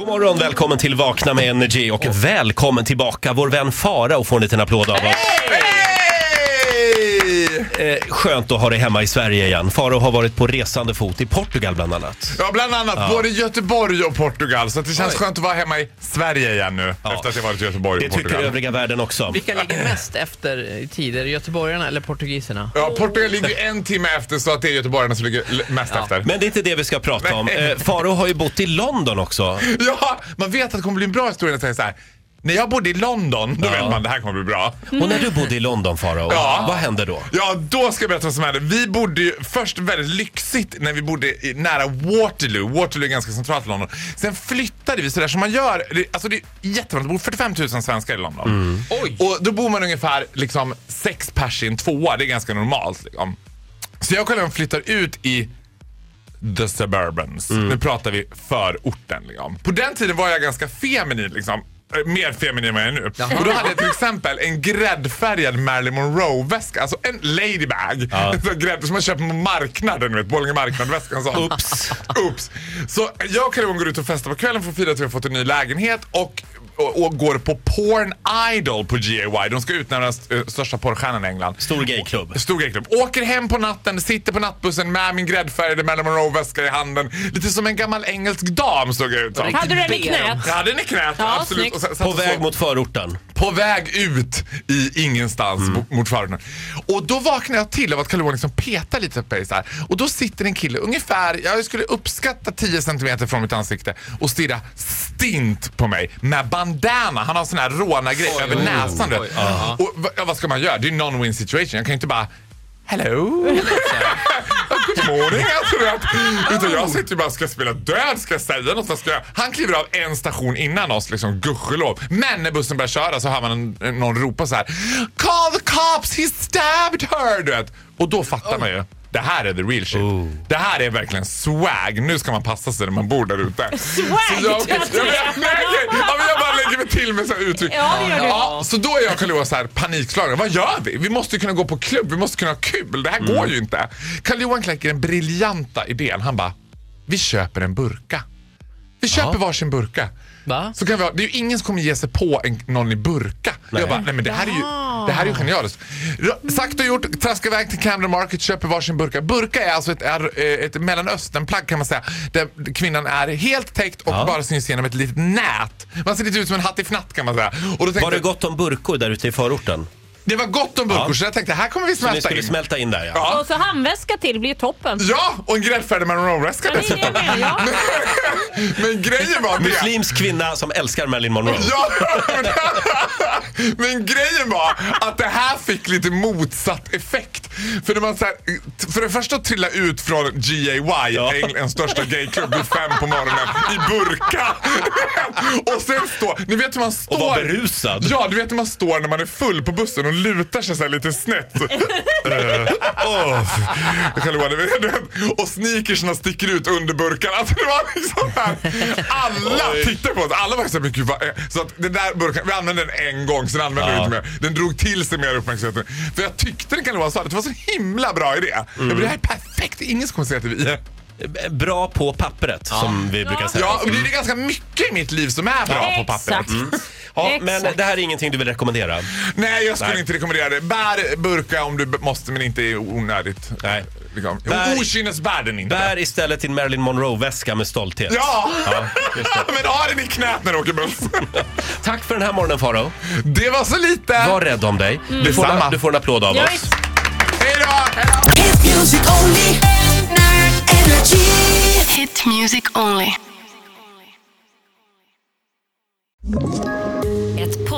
God morgon, välkommen till Vakna med Energy och välkommen tillbaka vår vän Fara och få en liten applåd av oss. Eh, skönt att ha dig hemma i Sverige igen. Faro har varit på resande fot i Portugal bland annat. Ja, bland annat både Göteborg och Portugal. Så att det känns skönt att vara hemma i Sverige igen nu. Efter att jag varit i Göteborg Det och tycker Portugal. övriga världen också. Vilka ligger mest efter i tider? Göteborgarna eller portugiserna? Ja, Portugal ligger en timme efter så att det är göteborgarna som ligger mest efter. Men det är inte det vi ska prata om. Eh, Faro har ju bott i London också. Ja, man vet att det kommer bli en bra historia när jag säger så här. När jag bodde i London, då Ja. vet man att det här kommer bli bra. Och när du bodde i London Faro, Ja. vad hände då? Ja, då ska jag berätta vad som hände. Vi bodde ju först väldigt lyxigt när vi bodde i, nära Waterloo. Waterloo är ganska centralt i London. Sen flyttade vi sådär som man gör. Det, alltså det är jättemånga, det bor 45 000 svenskar i London. Oj! Och då bor man ungefär liksom sex pers i en tvåa. Det är ganska normalt. Liksom. Så jag och Carl flyttar ut i the suburbans. Nu pratar vi förorten. Liksom. På den tiden var jag ganska feminin. Liksom. Eh, Mer feminin än vad jag är nu. Och då hade jag till exempel en gräddfärgad Marilyn Monroe-väska. Alltså en ladybag. En sån grädd som man köper på marknaden. du Vet, Borlänge marknad-väskan. Ups. Oops. Så jag och Carl går ut och festar på kvällen för att fira att vi har fått en ny lägenhet och, och, går på Porn Idol på GAY. De ska utnämna den största porrstjärnan i England. Stor gayklubb. Stor gayklubb. Åker hem på natten, sitter på nattbussen med min gräddfärgade Marilyn Monroe-väska i handen. Lite som en gammal engelsk dam såg jag ut som. Hade du den i knät? Jag hade den i knät, Ja, absolut. Och sen- På väg sov. mot förorten. På väg ut i ingenstans mot, mot förorten. Och då vaknar jag till av att Kalle liksom petar lite på mig så här. Och då sitter en kille ungefär, jag skulle uppskatta 10 centimeter från mitt ansikte och stirrar stint på mig med bandana. Han har sån här rånargrej över oj, näsan. oj, vet. aha. och va- ja, vad ska man göra? Det är non-win situation. Jag kan ju inte bara Hello? Good morning, alltså, du vet. Utan jag sitter ju bara, ska jag spela död? Ska jag säga något? Vad ska jag? Han kliver av en station innan oss, liksom gudskelov. Men när bussen börjar köra så hör man en, någon ropa så här. Call the cops, he stabbed her! Du vet. Och då fattar man ju. Det här är the real shit. Det här är verkligen swag. Nu ska man passa sig när man bor där ute. Swag, Så jag, jag jag, jag, nej, ja, jag bara lägger mig till med så uttryck. Ja, det gör du. Ja, så då är jag och Carl så här panikslagna. Vad gör vi? Vi måste ju kunna gå på klubb, vi måste kunna ha kul. Det här går ju inte. Carl Johan kläcker den briljanta idén. Han bara, vi köper en burka. Vi köper varsin burka. Va? Så kan vi ha, det är ju ingen som kommer ge sig på en, någon i burka. Jag bara, nej men det här är ju, det här är ju genialiskt. Ra- Sagt och gjort, traskar iväg till Camden Market, köper varsin burka. Burka är alltså ett, är, eh, ett mellanösternplagg kan man säga. Där kvinnan är helt täckt och Ja. bara syns genom ett litet nät. Man ser lite ut som en hattifnatt kan man säga. Och då tänkte, Var det gott om burkor där ute i förorten? Det var gott om burkor Ja. så jag tänkte, här kommer vi Så ni smälta skulle in. smälta in där ja. Ja. Och så handväska till blir toppen. Ja, och en gräddfärdig Marilyn Ja, det är det dessutom. jag menar, ja. Men grejen var det. Muslimsk kvinna som älskar Marilyn Monroe. Ja, men, men grejen var att det här fick lite motsatt effekt. För när man så här, för det första trilla ut från GAY, Ja. Englands största gayklubb vid fem på morgonen i burka. och sen stå, ni vet hur man står. Och vara berusad. Ja, du vet hur man står när man är full på bussen och lutar sig så här lite snett. Eh, du vet, och sneakersna sticker ut under burken. Alltså det var liksom här, alla Oj. tittade på oss. Alla var så här, gud vad är-" Så att den där burken, vi använde den en gång, sen använde vi Ja. inte mer. Den drog till sig mer uppmärksamhet. För jag tyckte den kan vara så att det var så himla bra idé. Jag bara, det här är perfekt, ingen som kommer säga att vi är. Bra på pappret som vi brukar säga. Ja, och det är ganska mycket i mitt liv som är bra på pappret. Exakt. Ja, men det här är ingenting du vill rekommendera? Nej, jag skulle Nej. inte rekommendera det. Bär burka om du måste, men inte onödigt. Nej. Liksom. Bär- Okynnesbär den inte. Bär istället din Marilyn Monroe-väska med stolthet. Ja! Ja, just det. men ha den i knät när du åker buss. Tack för den här morgonen Faro. det var så lite. Var rädd om dig. Du, får, Detsamma. du får en applåd av Ja, oss. Hej då! Hit music only. Energy. Hit music only.